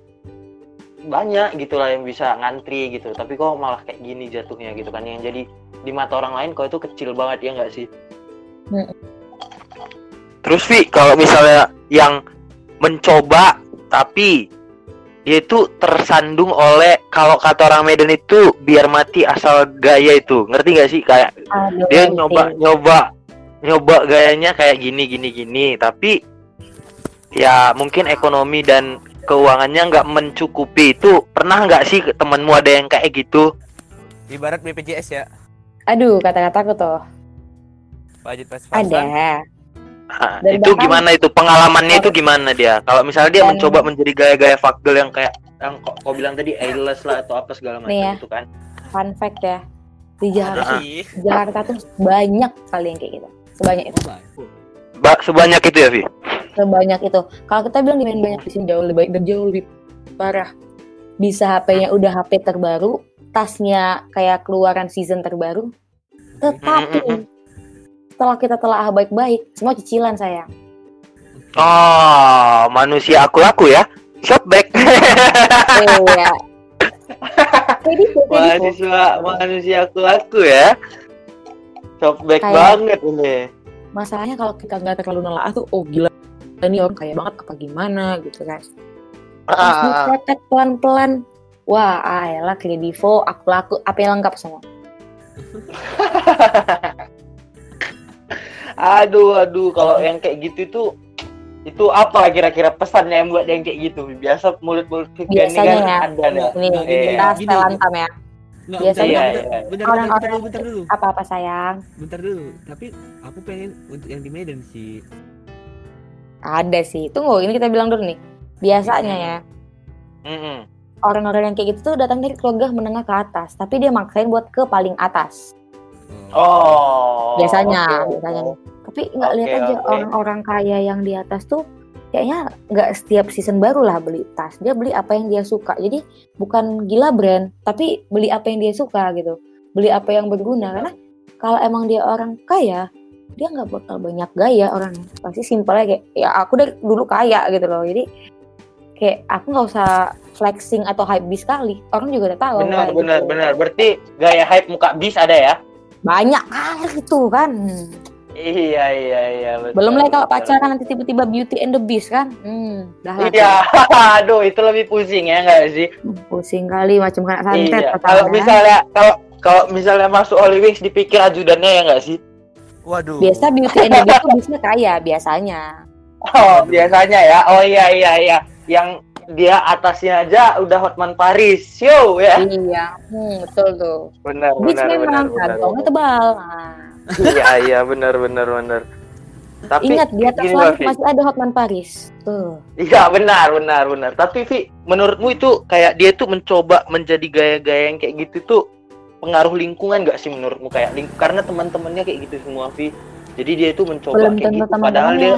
banyak gitulah yang bisa ngantri gitu. Tapi kok malah kayak gini jatuhnya gitu kan yang jadi di mata orang lain kok itu kecil banget ya nggak sih?
Mm.
Terus Vi kalau misalnya yang mencoba tapi dia itu tersandung oleh kalau kata orang Medan itu biar mati asal gaya itu ngerti gak sih kayak
Aduh,
dia
nanti.
nyoba nyoba nyoba gayanya kayak gini gini gini tapi ya mungkin ekonomi dan keuangannya nggak mencukupi itu pernah nggak sih temenmu ada yang kayak gitu
Ibarat BPJS ya.
aduh kata-kataku tuh
Budget pas-pasan.
ada Dan
itu
bahkan-
gimana itu? Pengalamannya itu gimana dia? Kalau misalnya dia
Dan-
mencoba menjadi gaya-gaya fagel yang kayak yang kok kau bilang tadi airless lah atau apa segala macam
ya.
itu kan.
Fun fact ya. Di Jakarta di Jakarta tuh banyak kali yang kayak gitu. Sebanyak itu.
Ba- sebanyak itu ya Vi?
Sebanyak itu. Kalau kita bilang di banyak di sini jauh lebih baik dan jauh lebih parah. Bisa HP-nya udah HP terbaru tasnya kayak keluaran season terbaru tetapi setelah kita telah baik-baik semua cicilan sayang.
Oh manusia aku laku ya shopback
iya. Jadi jadi
mahasiswa manusia aku laku ya shopback
Kayak-
banget ini.
Masalahnya kalau kita nggak terlalu nelaah tuh oh gila. Ini orang kaya banget apa gimana gitu kan.
Ah,
dicetek pelan-pelan. Wah ayolah kredivo aku laku apa yang lengkap semua
aduh aduh kalau yang kayak gitu itu itu apa kira-kira pesannya yang buat yang kayak gitu biasa mulut-mulut
Biasanya
kan
ya.
ada nih
ini
Iya.
kita
Gini,
setelantam ya
Nggak,
Biasanya-
bentar,
Iya,
bentar,
iya.
bentar,
Orang-orang
bentar, bentar, bentar dulu.
apa-apa sayang
Bentar dulu. Tapi aku pengen untuk yang di Medan sih.
ada sih tunggu ini kita bilang dulu nih biasanya ya
Mm-mm.
orang-orang yang kayak gitu tuh datang dari keluarga menengah ke atas tapi dia maksain buat ke paling atas
oh
biasanya
oke,
biasanya. Tapi nggak
Oke,
lihat aja
oke.
orang-orang kaya yang di atas tuh kayaknya nggak setiap season baru lah beli tas. Dia beli apa yang dia suka. Jadi bukan gila brand tapi beli apa yang dia suka gitu. Beli apa yang berguna. Karena kalau emang dia orang kaya dia nggak bakal banyak gaya orang. Pasti simpelnya kayak ya aku dari dulu kaya gitu loh. Jadi kayak aku nggak usah flexing atau hype bis kali. Orang juga udah tahu
benar benar
gitu.
benar. Berarti gaya hype muka bis ada ya?
Banyak kali itu kan
iya iya iya betul,
belum lagi kalau pacaran nanti tiba-tiba beauty and the beast kan hmm dah lah
iya aduh itu lebih pusing ya nggak sih
tuh. pusing kali macam kena santet
iya kalau
kan.
misalnya kalau kalau misalnya masuk Holy Wings dipikir ajudannya ya nggak sih
Waduh.
biasa beauty and the beast tuh bisa kaya biasanya
Oh, biasanya ya. Oh iya iya iya. Yang dia atasnya aja udah Hotman Paris. Yo ya.
iya hmm, betul tuh
Benar
beast
benar
memang
benar.
tebal nah,
iya iya benar benar benar tapi
Ingat di atas langit
Vi.
masih ada Hotman Paris. Tuh.
Iya benar benar benar. Tapi Vi, menurutmu itu kayak dia tuh mencoba menjadi gaya-gaya yang kayak gitu tuh pengaruh lingkungan gak sih menurutmu kayak ling karena teman-temannya kayak gitu semua Vi. Jadi dia itu mencoba
Belum
kayak gitu padahal dia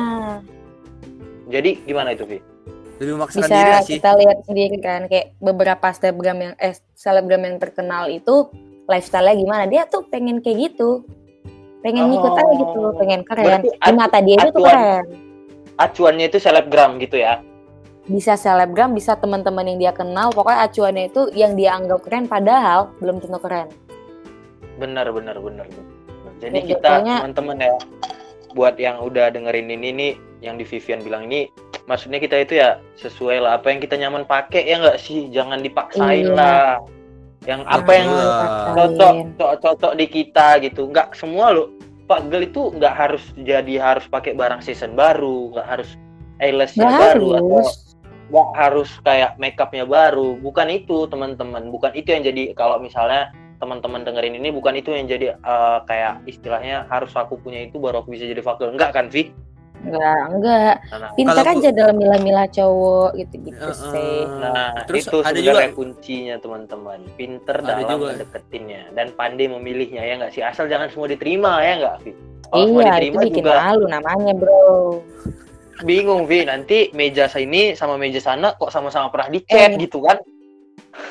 jadi gimana itu Vi?
lebih memaksakan
Bisa
diri sih
kita lihat sendiri kan kayak beberapa selebgram yang eh selebgram yang terkenal itu lifestyle-nya gimana. Dia tuh pengen kayak gitu. Pengen ngikut aja gitu,
Oh.
pengen keren. Di mata dia itu tuh
acuan-
keren.
Acuannya itu selebgram gitu ya.
Bisa selebgram, bisa teman-teman yang dia kenal, pokoknya acuannya itu yang dia anggap keren padahal belum tentu keren.
Benar benar benar. benar. Jadi
Ya,
kita teman-teman ya buat yang udah dengerin ini nih yang di Vivian bilang ini maksudnya kita itu ya sesuai lah apa yang kita nyaman pakai ya nggak sih jangan dipaksain
Iya.
lah yang apa yang cocok cocok cocok di kita gitu. Nggak semua lo Pak Gel itu nggak harus jadi harus pakai barang season baru nggak harus eyelashnya
Nggak
baru atau
harus.
nggak harus kayak makeupnya baru. Bukan itu teman-teman. Bukan itu yang jadi kalau misalnya teman-teman dengerin ini bukan itu yang jadi eh, kayak istilahnya harus aku punya itu baru aku bisa jadi fakir enggak kan Vi?
Enggak, enggak.
Nah,
Pintar
Kalau-
aja dalam milah-milah cowok gitu-gitu
Eh,
sih.
nah
terus
itu
ada
sebenarnya
juga
kuncinya teman-teman pinter
Ada
dalam
juga.
mendeketinnya dan pandai memilihnya ya nggak sih asal jangan semua diterima ya nggak Vi? Kalau semua
Iya, itu
diterima
bikin
juga
malu namanya, bro.
bingung Vi nanti meja ini sama meja sana kok sama-sama pernah dicat
Eh.
gitu kan?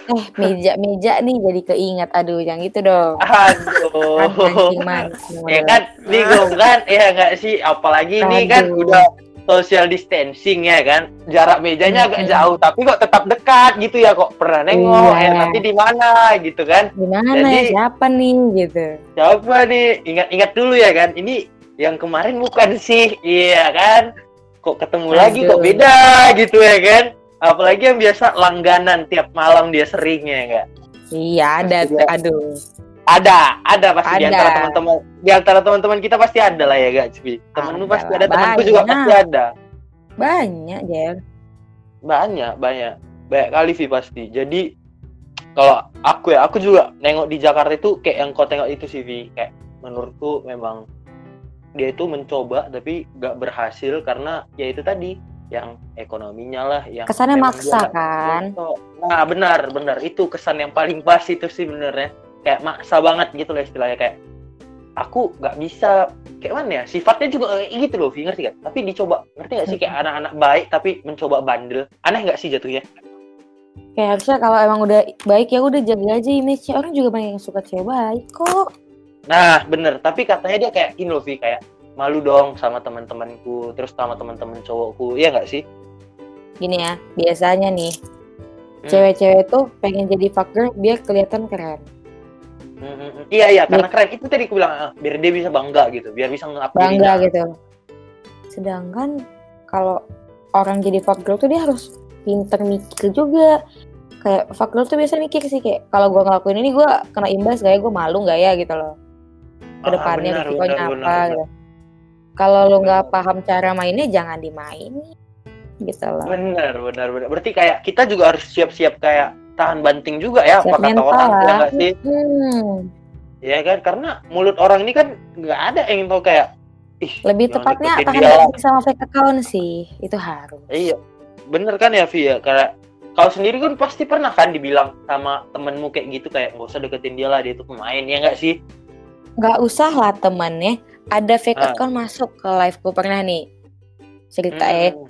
Eh, meja-meja nih jadi keinget. Aduh, yang itu dong.
Aduh.
Mancing-mancing.
ya kan bingung kan? Ya nggak sih? Apalagi ini kan udah social distancing ya kan? Jarak mejanya agak jauh tapi kok tetap dekat gitu ya? Kok pernah nengok?
Iya.
ya nanti di mana? Gitu kan?
Gimana
Jadi-
ya, siapa nih? Gitu.
siapa nih? Ingat-ingat dulu ya kan? Ini yang kemarin bukan sih? Iya kan? Kok ketemu lagi kok beda gitu ya kan apalagi yang biasa langganan tiap malam dia seringnya enggak
Iya, ada.
Dia-
Aduh.
ada ada pasti di
Ada.
antara teman-teman di antara teman-teman kita pasti ada lah ya gak Cpi temenmu
Ada
pasti ada temanku juga pasti ada
Banyak, Jer.
banyak banyak banyak kali Vi pasti jadi kalau aku ya aku juga nengok di Jakarta itu kayak yang kau tengok itu sih Vi kayak menurutku memang dia itu mencoba tapi gak berhasil karena ya itu tadi yang ekonominya lah yang
Kesannya maksa, kan?
nah benar benar. Itu kesan yang paling pas itu sih benernya kayak maksa banget gitu loh istilahnya. Kayak aku nggak bisa. Kayak mana ya? Sifatnya juga kayak gitu loh ngerti kan tapi dicoba. Ngerti gak sih? Kayak anak-anak baik tapi mencoba bandel. Aneh nggak sih jatuhnya?
Kayak harusnya kalau emang udah baik ya udah jaga aja image-nya. Orang juga banyak yang suka cewek baik kok.
nah bener tapi katanya dia kayak gini loh Vi kayak malu dong sama teman-temanku terus sama teman-teman cowokku iya nggak sih
Gini ya, biasanya nih
Hmm.
cewek-cewek tuh pengen jadi fuck girl biar kelihatan keren.
Hmm, hmm, hmm. iya iya karena keren itu tadi aku bilang ah, biar dia bisa bangga gitu biar bisa nge-up
Bangga
dirinya.
gitu. Sedangkan kalau orang jadi fuck girl tuh dia harus pinter mikir juga. Kayak fuck girl tuh biasa mikir sih kayak kalau gua ngelakuin ini gua kena imbas gak ya, gue malu gak ya gitu loh.
Ah, Ke
depannya
benar,
apa
benar,
gitu. Kalau lu nggak paham cara mainnya jangan dimainin. Gitu loh.
benar benar benar berarti kayak kita juga harus siap-siap kayak tahan banting juga ya
Siap
apa kata
mental
orang ya nggak sih?
Hmm,
ya kan? Karena mulut orang ini kan nggak ada yang tahu kayak ih
lebih tepatnya tahan banting sama fake account sih. Itu harus.
iya. Bener kan ya Vi ya? Kayak kau sendiri kan pasti pernah kan dibilang sama temenmu kayak gitu kayak nggak usah deketin dia lah dia itu pemain. Ya nggak sih?
Nggak usah lah temannya ada fake
Ah.
account masuk ke live gue pernah nih. Cerita ya.
Hmm.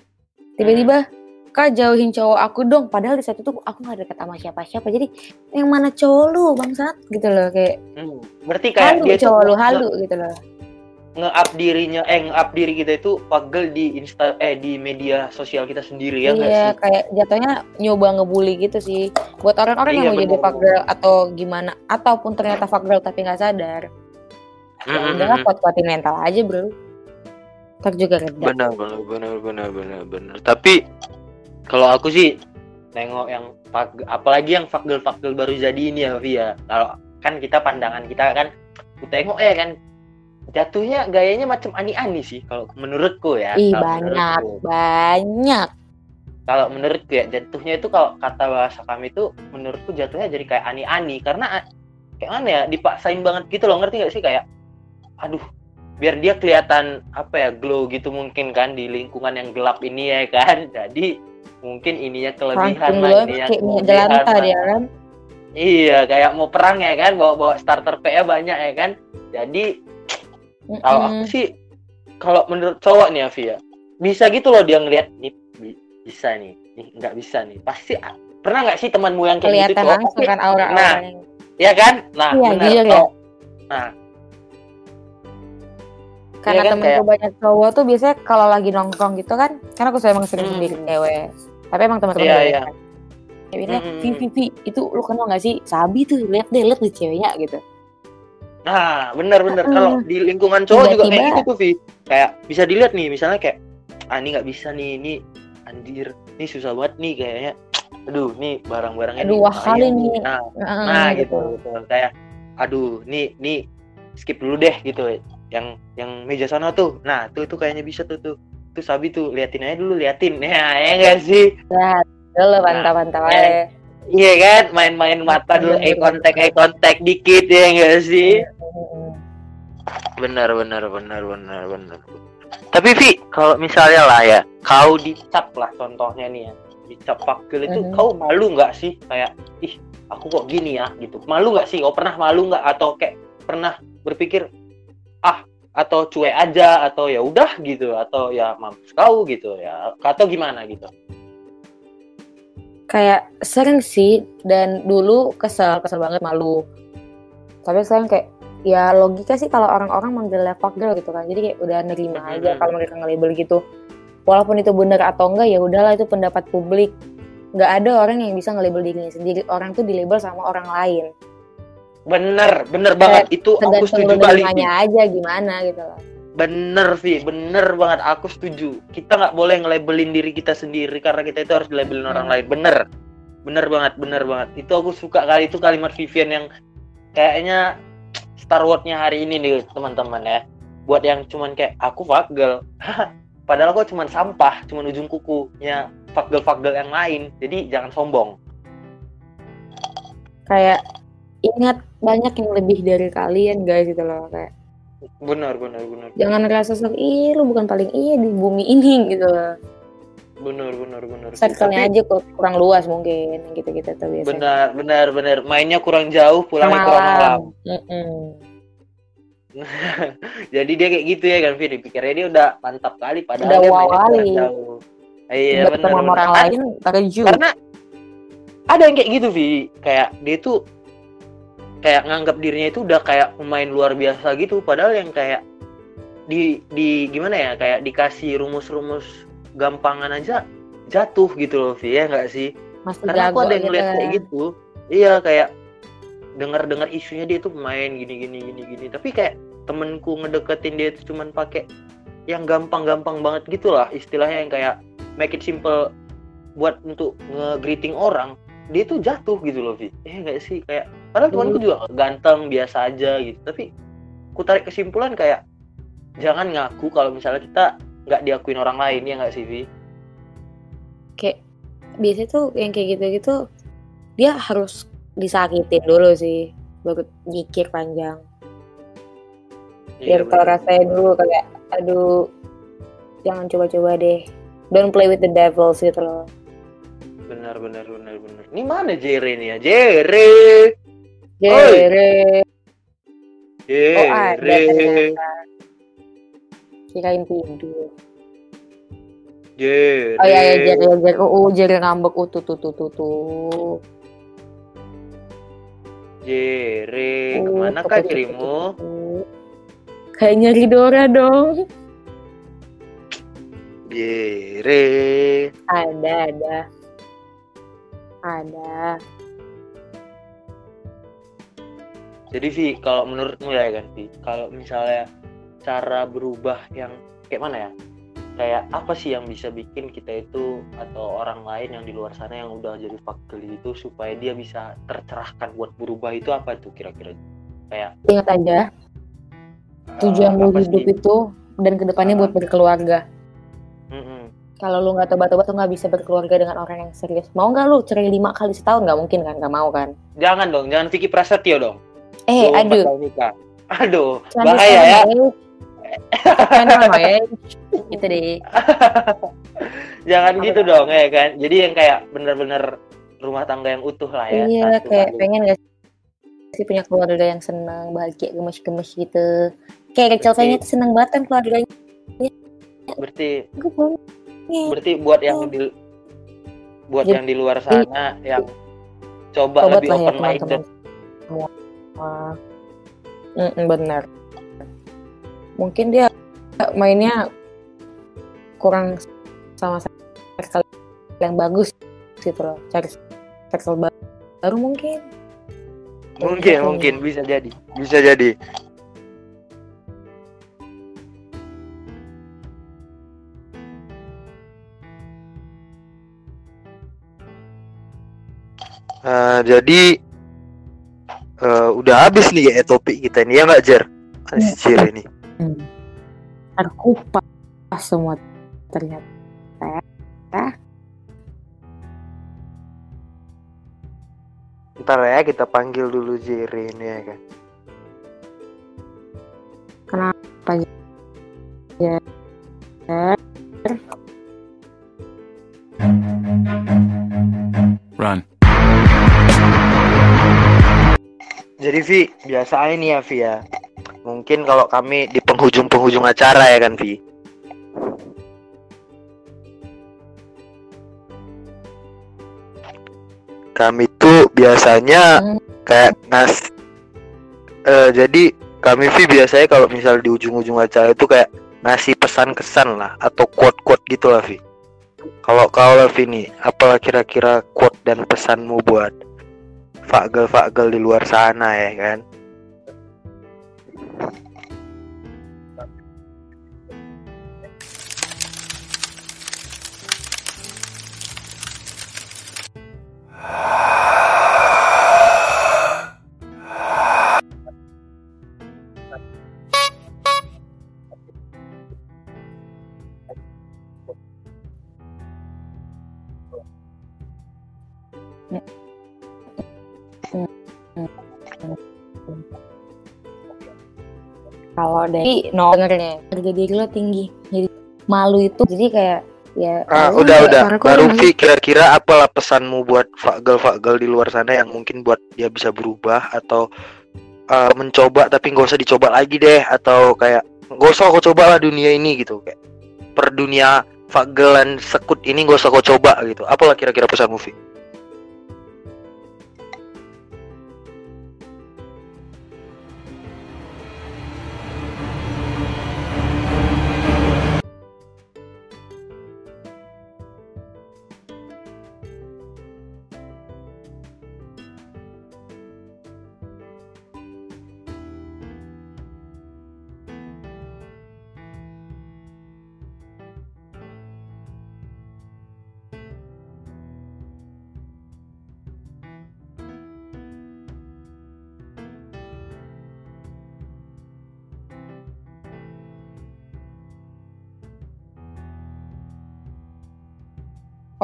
tiba-tiba kak jauhin cowok aku dong. Padahal di saat itu aku nggak deket sama siapa-siapa. Jadi yang mana cowok lu bangsat? Gitu loh kayak
Hmm. berarti kayak
halu
dia
cowok lu
nge-
halu gitu loh.
nge-up dirinya eh nge-up diri kita itu pagel di insta eh di media sosial kita sendiri ya
iya
sih?
kayak jatuhnya nyoba ngebully gitu sih. Buat orang-orang yang
Iya,
mau jadi girl atau gimana ataupun ternyata girl tapi nggak sadar ya
Mm-mm.
udahlah kuat-kuatin mental aja bro. Ntar juga reda.
Benar benar benar benar benar benar. Tapi kalau aku sih nengok yang apalagi yang fakgel fakgel baru jadi ini ya Via kalau kan kita pandangan kita kan aku tengok ya kan jatuhnya gayanya macam ani-ani sih kalau menurutku ya.
Ih
Kalau
banyak
menurutku.
banyak.
Kalau menurutku ya jatuhnya itu kalau kata bahasa kami itu menurutku jatuhnya jadi kayak ani-ani. Karena kayak mana ya dipaksain banget gitu loh ngerti gak sih? Kayak aduh biar dia kelihatan apa ya glow gitu mungkin kan di lingkungan yang gelap ini ya kan jadi mungkin ininya kelebihan
Langsung
lah kelebihan
jelantah
lah.
dia kan.
iya kayak mau perang ya kan bawa bawa starter PA banyak ya kan jadi kalau aku
Mm-mm.
sih kalau menurut cowok nih Avi ya bisa gitu loh dia ngelihat nih bi- bisa nih nih nggak bisa nih pasti a- pernah nggak sih temanmu yang kayak gitu
kelihatan
cowok
langsung kan aura-aura
Nah,
yang
ya kan nah
Iya,
benar
ya.
Kalau- nah
karena
Iya kan,
temenku banyak cowok tuh biasanya kalau lagi nongkrong gitu kan karena aku emang sering
Hmm.
sendiri cewek tapi emang teman-teman
Iya,
cewek
iya.
kan. kayak bilang
Hmm.
Vi Vi Vi itu lu kenal gak sih Sabi tuh lihat deh lihat di ceweknya gitu
Nah, bener-bener kalau di lingkungan cowok juga kayak gitu tuh, Vi. Kayak bisa dilihat nih, misalnya kayak ah ini nggak bisa nih, ini anjir, ini susah banget nih kayaknya. Aduh, nih barang-barangnya
Aduh, wah kali nih.
Nah,
Heeh,
nah gitu, gitu. Kayak aduh, nih nih skip dulu deh gitu. Yang yang meja sana tuh. Nah, tuh itu kayaknya bisa tuh tuh. Tuh Sabi tuh liatin aja dulu, liatin. Ya, ya enggak sih? Nah,
dulu pantau-pantau
eh,
aja
Iya kan, main-main mata dulu, eye contact, eye contact dikit ya enggak sih?
Heeh.
benar benar benar benar benar tapi Vi kalau misalnya lah ya kau dicap lah contohnya nih ya dicap pakil itu
Mhm.
kau malu nggak sih kayak ih aku kok gini ya gitu malu nggak sih kau pernah malu nggak atau kayak pernah berpikir ah atau cuek aja atau ya udah gitu atau ya mampus kau gitu ya. Atau gimana gitu?
Kayak sering sih dan dulu kesel kesel banget malu. Tapi sekarang kayak ya logika sih kalau orang-orang manggilnya fuck girl gitu kan. Jadi kayak udah nerima aja kalau mereka nge-label gitu. Walaupun itu bener atau enggak ya udahlah itu pendapat publik. Nggak ada orang yang bisa nge-label dirinya sendiri. Orang tuh di-label sama orang lain
bener bener banget itu aku setuju kali
aja gimana gitu loh
Bener Vi, bener banget aku setuju. Kita nggak boleh nge-labelin diri kita sendiri karena kita itu harus labelin orang
Hmm.
lain. Bener, bener banget, bener banget. Itu aku suka kali itu kalimat Vivian yang kayaknya Star Wars-nya hari ini nih teman-teman ya. Buat yang cuman kayak aku girl. Padahal aku cuman sampah, cuman ujung kukunya girl yang lain. Jadi jangan sombong.
kayak ingat banyak yang lebih dari kalian guys gitu loh kayak
Bener, bener, bener.
jangan ngerasa sok ih lu bukan paling iya di bumi ini gitu loh
Bener, bener, bener.
circle-nya aja kur- kurang luas mungkin gitu-gitu tuh biasanya
Benar, benar, benar. Mainnya kurang jauh, pulangnya kurang malam.
Mm-mm.
Jadi dia kayak gitu ya kan, Vi. Dipikirnya dia udah mantap kali, padahal
Udah
dia
wow kali.
jauh. Iya, benar.
sama
benar.
orang
Kan-
lain
Karena ada yang kayak gitu, Vi. Kayak dia tuh kayak nganggap dirinya itu udah kayak pemain luar biasa gitu, padahal yang kayak di di gimana ya, kayak dikasih rumus-rumus gampangan aja jatuh gitu loh, Vi, ya nggak sih?
masih
karena aku ada yang
gitu
ngeliat
kan.
kayak gitu iya kayak dengar-dengar isunya dia tuh main gini gini gini gini tapi kayak temenku ngedeketin dia itu cuman pakai yang gampang-gampang banget gitu lah istilahnya yang kayak make it simple buat untuk nge-greeting orang dia tuh jatuh gitu loh Vi. Eh enggak sih? Kayak padahal temanku
Hmm.
juga ganteng biasa aja gitu. Tapi ku tarik kesimpulan kayak jangan ngaku kalau misalnya kita nggak diakuin orang lain ya nggak sih Vi?
Kayak biasanya tuh yang kayak gitu-gitu dia harus disakitin dulu sih baru nyikir panjang.
Iya,
biar tau
bener.
rasain dulu kayak aduh jangan coba-coba deh. Don't play with the devil gitu loh
benar benar benar benar. Ini mana Jere nih ya? Jere!
Jere! Oh ada.
Jere
ternyata kirain tidur.
Jere!
Oh iya iya Jere ya Jere. Oh Jere ngambek. Uh tuh tuh tuh tuh tuh.
Jere
Uh,
ke
mana
kah
tuh,
dirimu
kayak nyari Dora dong.
Jere!
Ada ada ada
jadi Vi kalau menurutmu ya kan Vi kalau misalnya cara berubah yang kayak mana ya kayak apa sih yang bisa bikin kita itu atau orang lain yang di luar sana yang udah jadi fakir itu supaya dia bisa tercerahkan buat berubah itu apa tuh kira-kira kayak
ingat aja tujuan
eh,
lu hidup
sih?
itu dan ke depannya
Ah.
buat berkeluarga
Mm-mm.
Kalau lu nggak tobat-tobat lu nggak bisa berkeluarga dengan orang yang serius mau nggak lu cerai lima kali setahun nggak mungkin kan nggak mau kan
jangan dong jangan Vicky Prasetyo dong
eh
24
aduh
Aduh, bahaya ya.
Gitu deh.
Jangan gitu dong ya kan. Jadi yang kayak bener-bener rumah tangga yang utuh lah ya.
Iya,
Satu
kayak pengen gak sih punya keluarga yang senang, bahagia, gemes-gemes gitu. Kayak
Berarti-
Fenya tuh senang banget kan keluarganya.
Berarti
Gue.
Berarti buat yang di buat
Jadi-
yang di luar sana yang coba lebih
ya
open minded.
semua. Mm, benar. Mungkin dia mainnya kurang sama circle yang bagus gitu loh. Cari circle ba- baru mungkin.
Mungkin,
Iya.
mungkin bisa jadi. Bisa jadi. Eh, jadi eh, udah habis nih ya topik kita ini ya nggak Jer? Anjir ini.
Hmm. Terkupas semua ternyata.
Ntar ya kita panggil dulu Jerry ini ya kan.
Kenapa ya?
Run.
Jadi Vi, biasa ini ya Vi ya. Mungkin kalau kami di penghujung-penghujung acara ya kan Vi. Kami tuh biasanya
Hmm.
kayak ngas eh, jadi kami Vi biasanya kalau misal di ujung-ujung acara itu kayak ngasih pesan kesan lah atau quote-quote gitu lah Vi. Kalau kau lah Vi nih, apalah kira-kira quote dan pesanmu buat fagel-fagel di luar sana ya kan?
Kalau dari no dengernya harga diri lo tinggi. Jadi malu itu jadi kayak ya
Ah,
lu
udah udah. Baru Vi kira-kira apalah pesanmu buat fagel-fagel di luar sana yang mungkin buat dia bisa berubah atau eh, mencoba tapi nggak usah dicoba lagi deh atau kayak nggak usah kau coba lah dunia ini gitu kayak per dunia fagelan sekut ini nggak usah kau coba gitu. Apalah kira-kira pesanmu Vi?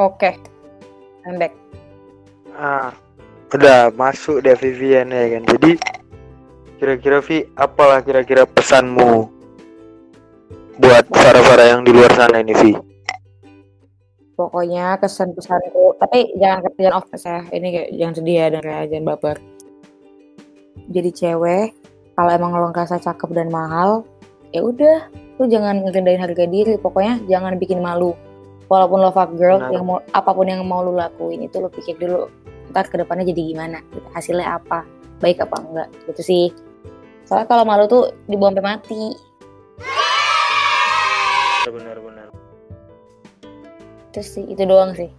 Oke. I'm back.
Ah, udah masuk deh Vivian ya kan. Jadi kira-kira Vi, apalah kira-kira pesanmu buat para-para yang di luar sana ini Vi?
Pokoknya kesan pesanku, tapi jangan jangan off ya. Ini kayak jangan sedih ya dan kayak jangan baper. Jadi cewek, kalau emang lo ngerasa cakep dan mahal, ya udah, lu jangan ngerendahin harga diri. Pokoknya jangan bikin malu. Walaupun lo fuck girl,
Benar.
yang mau apa pun yang mau lu lakuin itu lo pikir dulu. Ntar ke depannya jadi gimana? gitu. Hasilnya apa? Baik apa enggak? Gitu sih. Soalnya kalau malu tuh dibuang sampai mati.
Benar-benar.
Terus sih itu doang sih.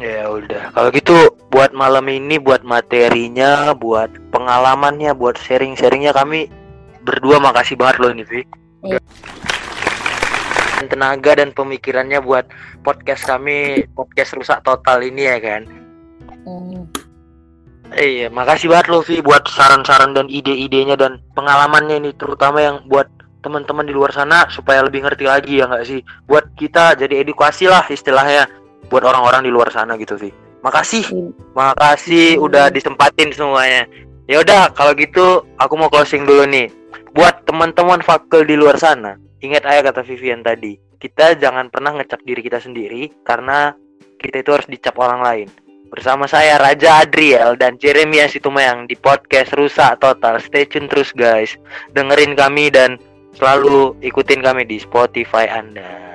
Ya udah. Kalau gitu buat malam ini, buat materinya, buat pengalamannya, buat sharing-sharingnya kami berdua makasih banget loh ini Vi.
Iya.
Tenaga dan pemikirannya buat podcast kami, podcast rusak total ini ya kan.
Hmm.
Iya, makasih banget loh Vi buat saran-saran dan ide-idenya dan pengalamannya ini terutama yang buat teman-teman di luar sana supaya lebih ngerti lagi ya nggak sih? Buat kita jadi edukasi lah istilahnya buat orang-orang di luar sana gitu Vi. Makasih,
Iya.
makasih
Hmm.
udah disempatin semuanya. Ya udah, kalau gitu aku mau closing dulu nih. Buat teman-teman fakel di luar sana, ingat aja kata Vivian tadi. Kita jangan pernah ngecap diri kita sendiri karena kita itu harus dicap orang lain. Bersama saya Raja Adriel dan Jeremia Situmayang di podcast Rusak Total. Stay tune terus guys. Dengerin kami dan selalu ikutin kami di Spotify Anda.